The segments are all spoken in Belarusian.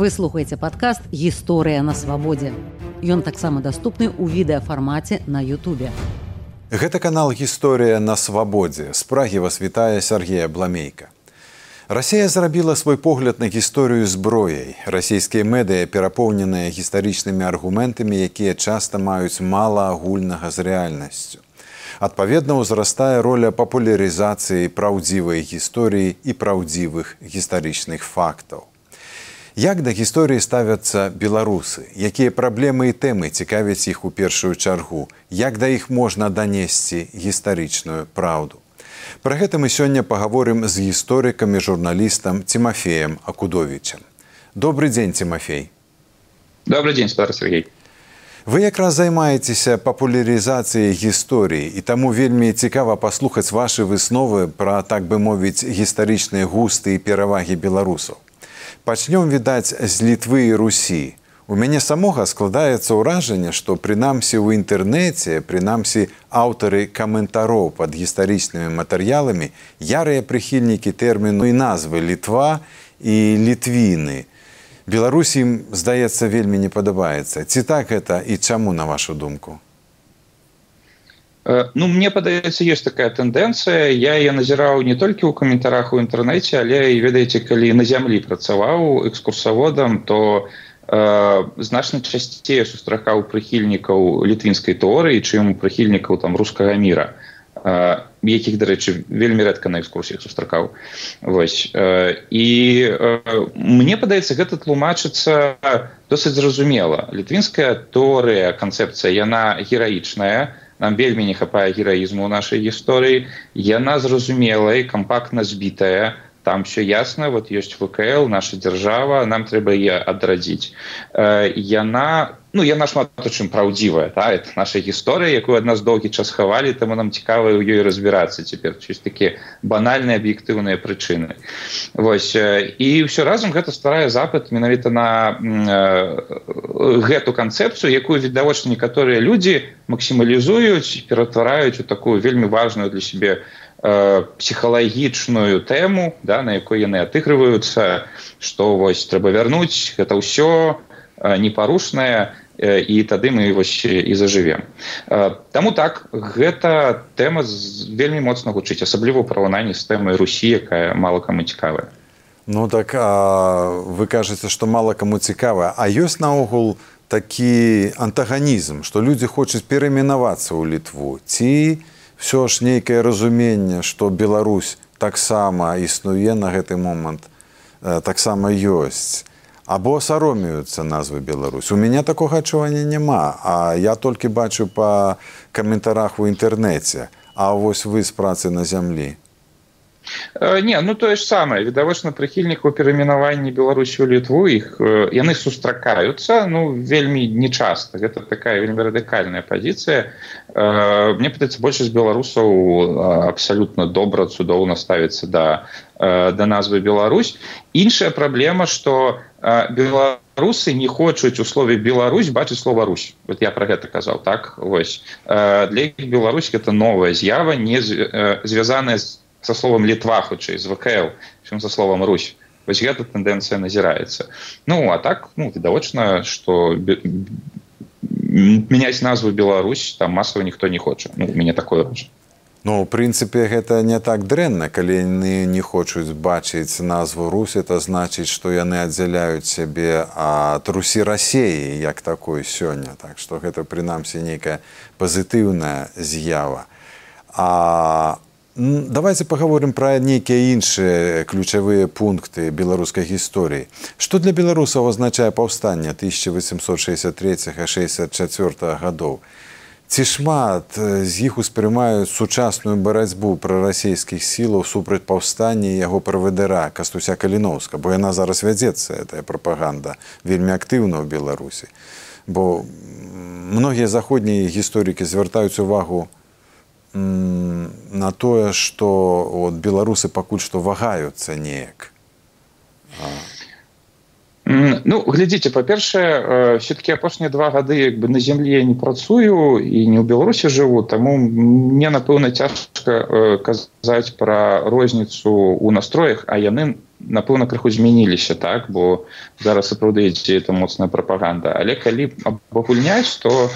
Вы слухаеце падкаст гісторыя на свабодзе. Ён таксама даступны ў відэафармаце на Ютубе. Гэта канал гісторыя на свабодзе. З прагі вас вітае Сергея Бламейка. Расія зрабіла свой погляд на гісторыю зброяй. Расійскія медыя перапоўненыя гістарычнымі аргументамі, якія часта маюць мала агульнага з рэальнасцю. Адпаведна ўзрастае роля папулярызацыі праўдзівай гісторыі і праўдзівых гістарычных фактаў. Як да гісторыі ставяцца беларусы, якія праблемы і тэмы цікавяць іх у першую чаргу, як да іх можна данесці гістарычную праўду. Пра гэта мы сёння пагаворым з гісторыкам і журналістам Тимофеем Акудовичем. Добры дзень Тимофей. Добрый дзень стар Сергей. Вы якраз займаецеся папулярызацыяй гісторыі і таму вельмі цікава паслухаць вашы высновы пра так бы мовіць гістарычныя густы і перавагі беларусаў. Пачнём відаць з літвы і русі. У мяне самога складаецца ўражанне, што прынамсі ў інтэрнэце, прынамсі аўтары каментароў пад гістарычнымі матэрыяламі ярыя прыхільнікі тэрміну і назвы літва і літвіны беларусі ім здаецца вельмі не падабаецца. Ці так гэта і чаму на вашу думку ну мне падаецца есть такая тэндэнцыя я я назіраў не толькі ў каментарах у інтэрнэце але і ведаеце калі на зямлі працаваў экскурсаводам то э, значна часцей сустракаў прыхільнікаў літвінскай тэорыі чым прыхільнікаў там рускага мира якіх дарэчы вельмі рэдка на экскурсіях сустракаў. Вось і мне падаецца гэта тлумачыцца досыць зразумела. Літвінская торыя канцэпцыя яна гераічная нам вельмі не хапае гераізму нашай гісторыі. Яна зразумелая кампактна збітая. Там все ясно вот ёсць вКл наша дзяржава нам трэба е адрадзіць. Яна ну я нашмат чым праўдзівая та это наша гісторыя якую ад нас доўгі час хавалі таму нам цікава ў ёй разбірацца цяпер чусь такі банальныя аб'ектыўныя прычыны вось і ўсё разам гэта стварае запад менавіта на гэту канцэпцыю якую відавочна некаторыя людзі максімалізуюць ператвараюць у такую вельмі важную для сябе псіхалагічную тэму да на якой яны атыгрываюцца што вось трэба вярнуць гэта ўсё непарушная і тады мы вось і зажывем. Таму так гэта тэма вельмі моцна гучыць асабліва ў параўнанні з тэмай русі якая мала каму цікавая. Ну так а, вы кажаце што мала каму цікавая. А ёсць наогул такі антаганізм што людзі хочуць перамінавацца ў літву. Ці ўсё ж нейкае разуменне што Беларусь таксама існуе на гэты момант таксама ёсць або саромеюцца назвы Беларусь. У мяне такога адчування няма, а я толькі бачу па каментарах у інтэрнэце, А вось вы з працы на зямлі. Не ну тое ж самае відавочна прыхільнікаў перамінавання беларусі ў літву іх яны сустракаюцца ну вельмі нечаста гэта такая вельмі радыкальная пазіцыя мне пытаецца большасць беларусаў абсалютна добра цудоўна ставіцца да да назвы Беларусь іншая праблема што беларусы не хочуць у слове Беларусь бачыць слова Русь вот я про гэта казаў так? Вось для іх Беларусь это новая з'ява не звязаная з со словом літва хутчэй з вКл чым за словом Русь вось гэта тэндэнцыя назіраецца. Ну а так ну відавочна что мяняць назву Беларусь там масава ніхто не хоча. Ну, мяне такое ража Ну, у прынцыпе гэта не так дрэнна. Калі яны не хочуць бачыць назву русь это значыць што яны аддзяляюць сябе ад русі рассеі як такой сёння. Так што гэта прынамсі нейкая пазітыўная з'ява. А давайте паговорым пра нейкія іншыя ключавыя пункты беларускай гісторыі. Што для беларусаў азначае паўстанне 1863 64 гадоў? Ці шмат з іх успрымаюць сучасную барацьбу прарасійскіх сілаў супраць паўстання яго правадыра кастуся каліноўска бо яна зараз вядзецца этая прапаганда вельмі актыўна ў беларусі. Бо многія заходнія гісторыкі звяртаюць увагу на тое што от беларусы пакуль што вагаюцца неяк. Ну глядзіце па-першае все-таки апошнія два гады як бы на зямлі я не працую і не ў беларусі жыву таму мне напэўна цяжка казаць пра розніцу ў настроях а яны напэўна крыху змяніліся так бо зараз сапраўды ідзе это моцная прапаганда. Але калі абагульняць то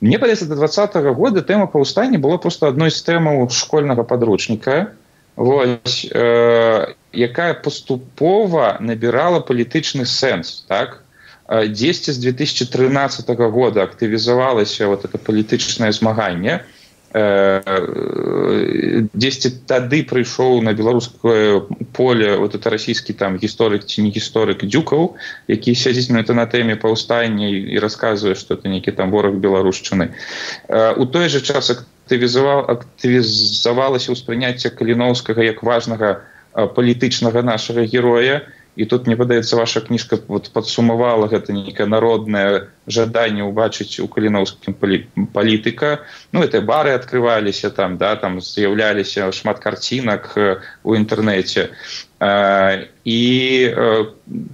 мне падаецца до двадцатого года тэма паўстання была просто адной з тэмаў школьнага падручніка Вось, э, якая паступова набірала палітычны сэнс так? 10 з 2013 года актывізавалася вот это палітычнае змаганне 10 тады прыйшоў на беларускае поле вот это расійскі там гісторык ці не гісторык дзюкаў які сядзіць на это на тэме паўстання і расказвае что это нейкі там вораг беларушчыны. У той же час актывізаваў актывізавалася ўспрыняцце каліноўскага як важнага палітычнага нашага героя. І тут мне падаецца ваша кніжка вот падсумавала гэта нейкае народнае жаданне ўбачыць у каліноўскім палі, палітыка. Ну это бары открываліся там да там з'яўляліся шмат карцінак у інтэрнэце. І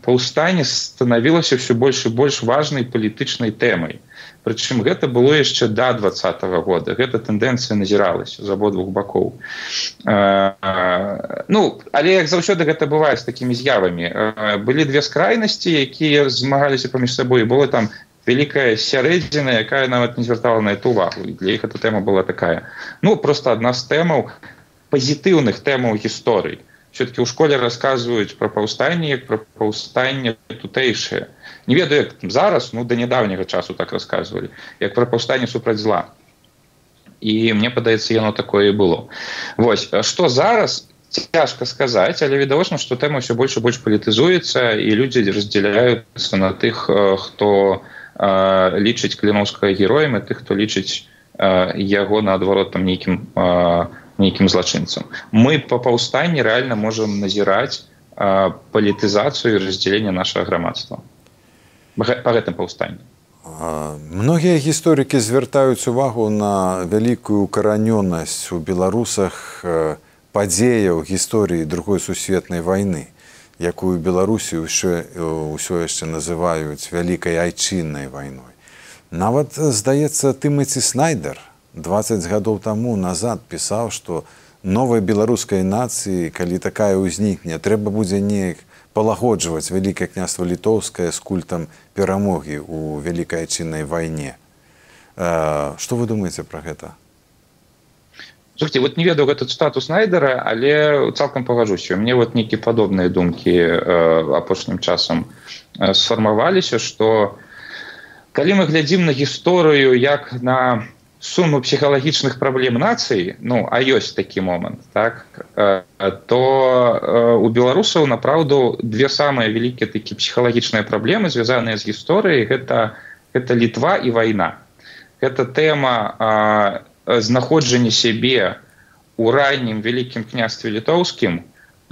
паўстанне станавілася все больш і больш важнай палітычнай тэмай. Прычым гэта было яшчэ да двадцатого года. Гэта тэндэнцыя назіралася з абодвух бакоў. Ну але як заўсёды гэта бывае з такімі з'явамі. Былі две скрайнасці якія змагаліся паміж сабой. Было там вялікая сярэдзіна якая нават не звяртала на эту увагу. Для іх эта тэма была такая. Ну просто адна з тэмаў пазітыўных тэмаў гісторыі все-таки ў школе расказваюць пра паўстанне як пра паўстанне тутэйшае. Не ведаю як там зараз ну да нядаўняга часу так рассказывалі як пра паўстанне супраць зла. І мне падаецца яно такое было. Вось что зараз цяжка сказаць але відавочна что тэма все больше больш палітызуецца і людзі раздзяляюцца на тых хто лічыць кліноўскага героем і тых хто лічыць яго наадварот там нейкім нейкім злачынцам. Мы по паўстанні реально можем назіраць палітызацыю раздзялення нашага грамадства. Па гэтым паўстанні. Многія гісторыкі звяртаюць увагу на вялікую каранёнасць у беларусах падзеяў гісторыі другой сусветнай вайны якую беларусі ўсё ўсё яшчэ называюць вялікай айчыннай вайной нават здаецца тымаці снайдер 20 гадоў таму назад пісаў што новай беларускай нацыі калі такая ўзнікне трэба будзе неяк палагоджваць вялікае княства літоўскае з культам перамогі ў вялікай чыннай вайне. Што вы думаеце пра гэта? Слухайте, вот не ведаю этот статус найдера але цалкам пагажуся. Мне вот нейкі падобныя думкі э, апошнім часам э, сфармаваліся что калі мы глядзім на гісторыю як на суму псіхалагічных праблем нацыі ну а ёсць такі момант так то у беларусаў направўду две самыя вялікія такі псіхалагічныя праблемы звязаныя з гісторыяй гэта это літва і вайна. Гэта тэма знаходжання сябе у раннім вялікім княстве літоўскім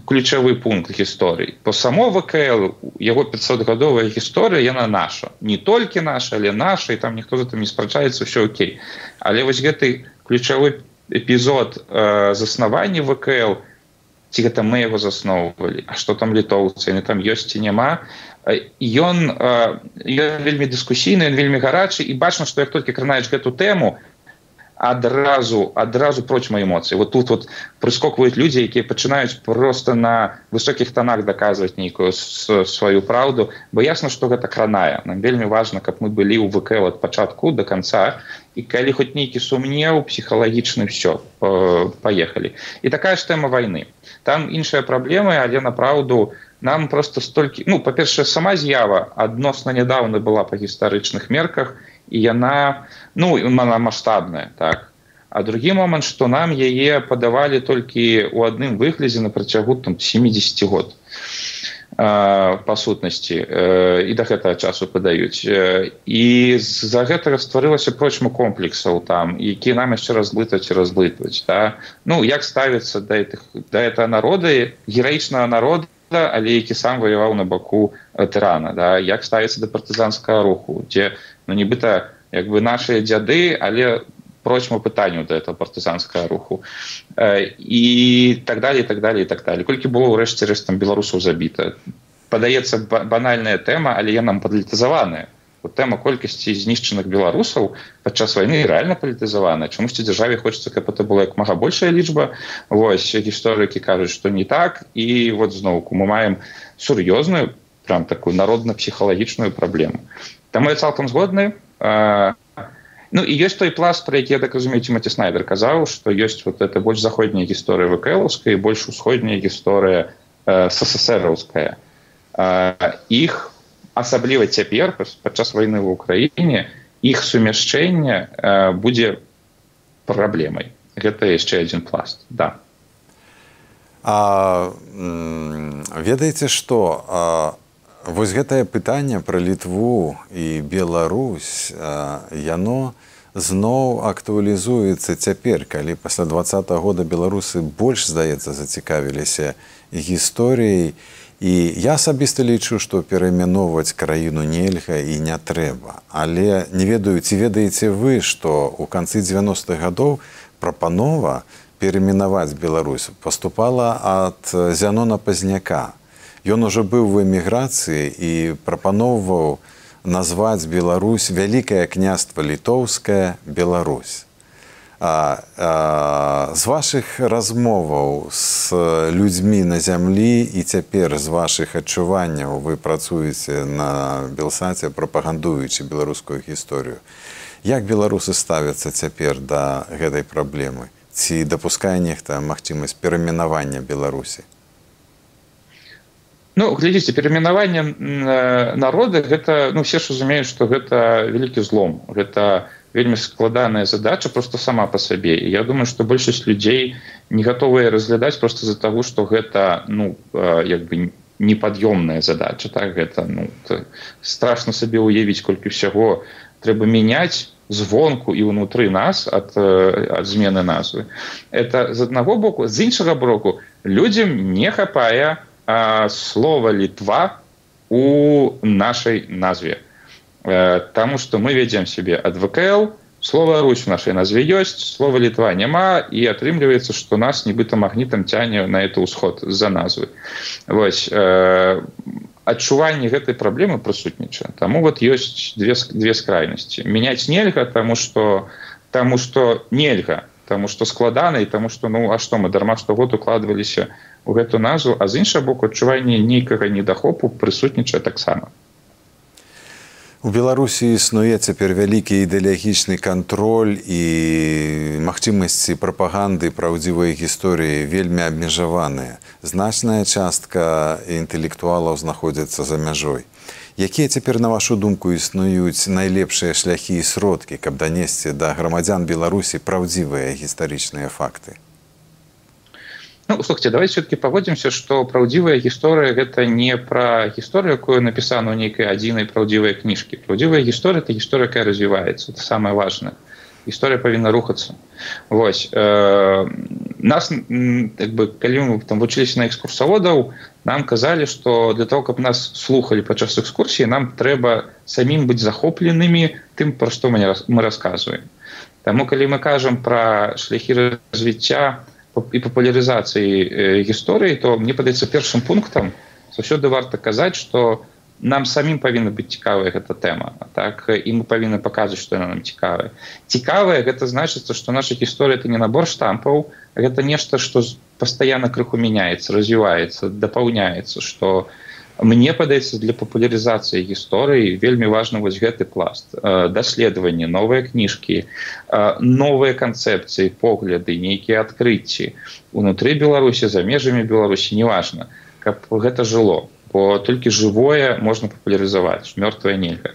ключавы пункт гісторыі. По само вКл яго 500гадовая гісторыя яна наша. Не толькі наша але наша і там ніхто за там не спрачаецца все Окей. Але вось гэты ключавы эпізод э, заснавання вКл ці гэта мы яго засноўвалі А что там літоўцы не там ёсць ці няма ён э, вельмі дыскусійны вельмі гарачы і бачна што як толькі кранаеш гэту тэму адразу адразу прочма эмоцыі вот тут вот прыскокваюць людзі якія пачынаюць просто на высокіх тонах даказваць нейкую сваю праўду бо ясна что гэта кранае нам вельмі важно каб мы былі ў вК от пачатку до конца. І калі хоць нейкі сумнеў псіхалагічны все поехали. І такая ж тэма войны. Там іншыя праблемы але на праўду нам просто столькі ну па-першае сама з'ява адносна нядаўна была па гістарычных мерках. і і яна ну она масштабная так. А другі момант что нам яе падавалі толькі у адным выглядзе на працягу там 70 год па сутнасці і да гэтага часу падаюць. І з-за гэтага стварылася прочму комплексаў там які нам яшчэ разблытаць разблытваць да? ну як ставіцца да этих да это народы гераічнага народа але які сам ваяваў на баку тырана да. Як ставіцца да партызанскага руху дзе ну нібыта як бы наши дзяды але прочму пытанню до этого партызанскага руху. І так далее так далее так далее колькі было ўрэшце рэш там беларусаў забіта. Падаецца банальная тэма але я нам палітызаваная. Тэма колькасці знішчаных беларусаў падчас войны реально палітызавана чамусьці дзяржаве хочется каб это было як мага большая лічба. Вось гісторыкі кажуць что не так. І вот зноўку мы маем сур'ёзную прям такую народна-псіхалагічную праблему там я цалкам згодны. Ну і ёсць той пласт про які я так разумею маці снайдер казаў что ёсць вот это больш заходняя гісторыя вКлаўская больш усходняя гісторыя сссраўская іх асабліва цяпер падчас войны в украіне іх сумяшчэнне будзе праблемай. Гэта яшчэ один пласт да. А ведаеце что вось гэтае пытанне пра літву і Беларусь яно зноў актуалізуецца цяпер калі пасля два -го года беларусы больш здаецца зацікавіліся гісторыяй і я асабіста лічу, што пераймяноўваць краіну нельга і не трэба. Але не ведаю, ці ведаеце вы, што ў канцы 90-х гадоў прапанова перамінаваць Беларусь паступала ад зянона пазняка. Ён ужо быў в эміграцыі і прапаноўваў назваць Беларусь вялікае княства літоўская Беларусь. А, а, з вашых размоваў з людзьмі на зямлі і цяпер з вашых адчуванняў вы працуеце на белсаце прапагандуючы беларускую гісторыю. Як беларусы ставяцца цяпер да гэтай праблемы? Ці дапускае нехта магчымасць перамінавання беларусі Ну глядзіце перамінаванне народа гэта ну все ж разумеюць што гэта вялікі злом гэта вельмі складаная задача просто сама по сабе і я думаю что большасць людзей не готовыя разглядаць просто за того что гэта ну як бы непад'ёмная задача так? Гэта ну страшно сабе уявіць колькі ўсяго трэба мяняць звонку і ўнутры нас ад, ад змены назвы. Это з аднаго боку. З іншага броку людзям не хапае слова літва у нашай назве Э, Таму што мы ведзем сябе ад ВКЛ, слова Русь у нашай назве ёсць, слова літва няма і атрымліваецца, што нас нібыта магнітам цяне на это ўсход з-за назвы. Вось, э, адчуванне гэтай праблемы прысутнічае. Таму вот ёсць две, две скрайнасці. Мяняць нельга, таму што, таму што нельга, таму што складана і таму што ну а што мы дарма штогод укладваліся ў гэту назву, а з іншага боку адчуванне нейкага недахопу прысутнічае таксама. У Беларусі існуе цяпер вялікі ідэалагічны кантроль і магчымасці прапаганды праўдзівай гісторыі вельмі абмежаваныя. Значная частка інтэлектуалаў знаходзяцца за мяжой. Якія цяпер на вашу думку існуюць найлепшыя шляхі і сродкі, каб данесці да грамадзян Беларусі праўдзівыя гістарычныя факты? Ну, слухайте давайте все-таки паводзімся что праўдзівая гісторыя гэта не про гісторыю якую напісана у нейкай адзінай праўдзівай кніжкі праўдзівая гісторыя это гісторыя якая развіваецца это самое важное. Гісторыя павінна рухацца Вось э, нас так бы калі мы там вучыліся на экскурсаводаў нам казалі что для того каб нас слухали падчас экскурсіі нам трэба самім быць захопленымі тым пра што мы мы рассказываем. Таму калі мы кажам про шляхі развіцця то і папулярызацыі гісторыі то мне падаецца першым пунктам заўсёды варта казаць что нам самім павінна быць цікавая гэта тэма так і мы павінны паказваць што яна нам цікавая цікавая гэта значыцца што наша гісторыя это не набор штампаў гэта нешта што пастаянна крыху мяняецца развіваецца дапаўняецца что у мне падаецца для папулярызацыі гісторыі вельмі важны вось гэты пласт э, даследаванні новыя кніжкі э, новыя канцэпцыі погляды нейкія адкрыцці. Унутры беларусі за межамі беларусі неважна каб гэта жыло бо толькі жывое можна папулярызаваць мёртвая нельга.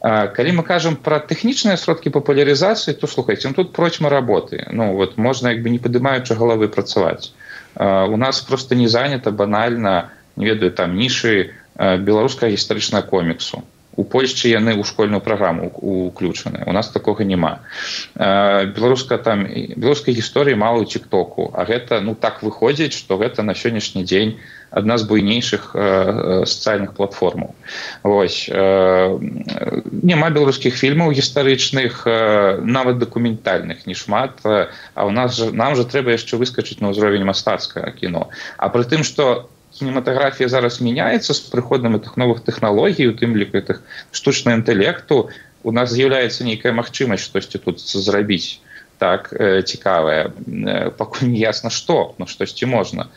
Калі мы кажам пра тэхнічныя сродкі папулярызацыі то слухайце ну, тут прочьма работы. Ну вот можна як бы не падымаючы галавы працаваць. У нас просто не занята банальна на не ведаю там нішы беларускага гістарычнага коміксу. У польшчы яны ў школьную праграму уключаны. У нас такога няма. Беларуска там беларускай гісторыі мала ў тиктоку. А гэта ну так выходзіць что гэта на сённяшні дзень адна з буйнейшых сацыяльных платформаў. Вось няма беларускіх фільмаў гістарычных нават дакументальных не шмат а у нас же нам же трэба яшчэ выскачыць на ўзровень мастацкага кіно. А пры тым что кінематаграфія зараз мяняецца з прыходам гэтых новых тэхналогій у тым ліку гэтых штучна інтэлекту у нас з'яўляецца нейкая магчымасць штосьці тут зрабіць так цікавае пакуль не ясна што ну штосьці можна.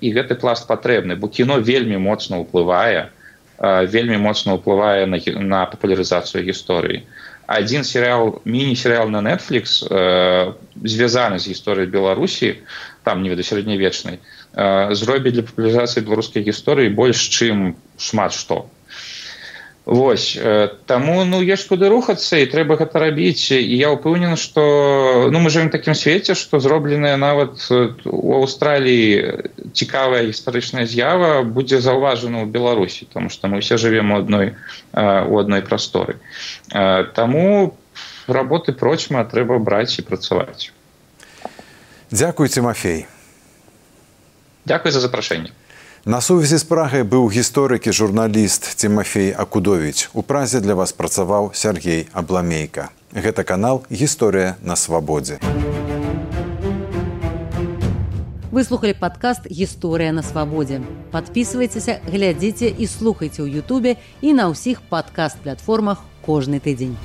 І гэты пласт патрэбны бо кіно вельмі моцна ўплывае вельмі моцна ўплывае на, на папулярызацыю гісторыі один серыал міні-серыал на netflix э, звязаны з гісторыяй беларусі там не веда сярэднявечнай э, зробіць для папулярызацыі беларускай гісторыі больш чым шмат што Вось э, таму ну ёсць куды рухацца і трэба гэта рабіць. І я ўпэўнены што ну мы жывем такім свеце што зробленая нават у Аўстраліі цікавая гістарычная з'ява будзе заўважана ў беларусі тому што мы ўсе жывем у адной у адной прасторы. Таму работы прочма трэба браць і працаваць. Дякуй Тимофей. Дякую за запрашэнне На сувязі з прагай быў гісторык і журналіст Тимофей Акудович. У празе для вас працаваў Сергей Абламейка. Гэта канал гісторыя на свабодзе. Выслухалі падкаст гісторыя на свабодзе. Падпісывайцеся, глядзіце і слухайце ў Ютубе і на ўсіх падкаст-платформах кожны тыдзень.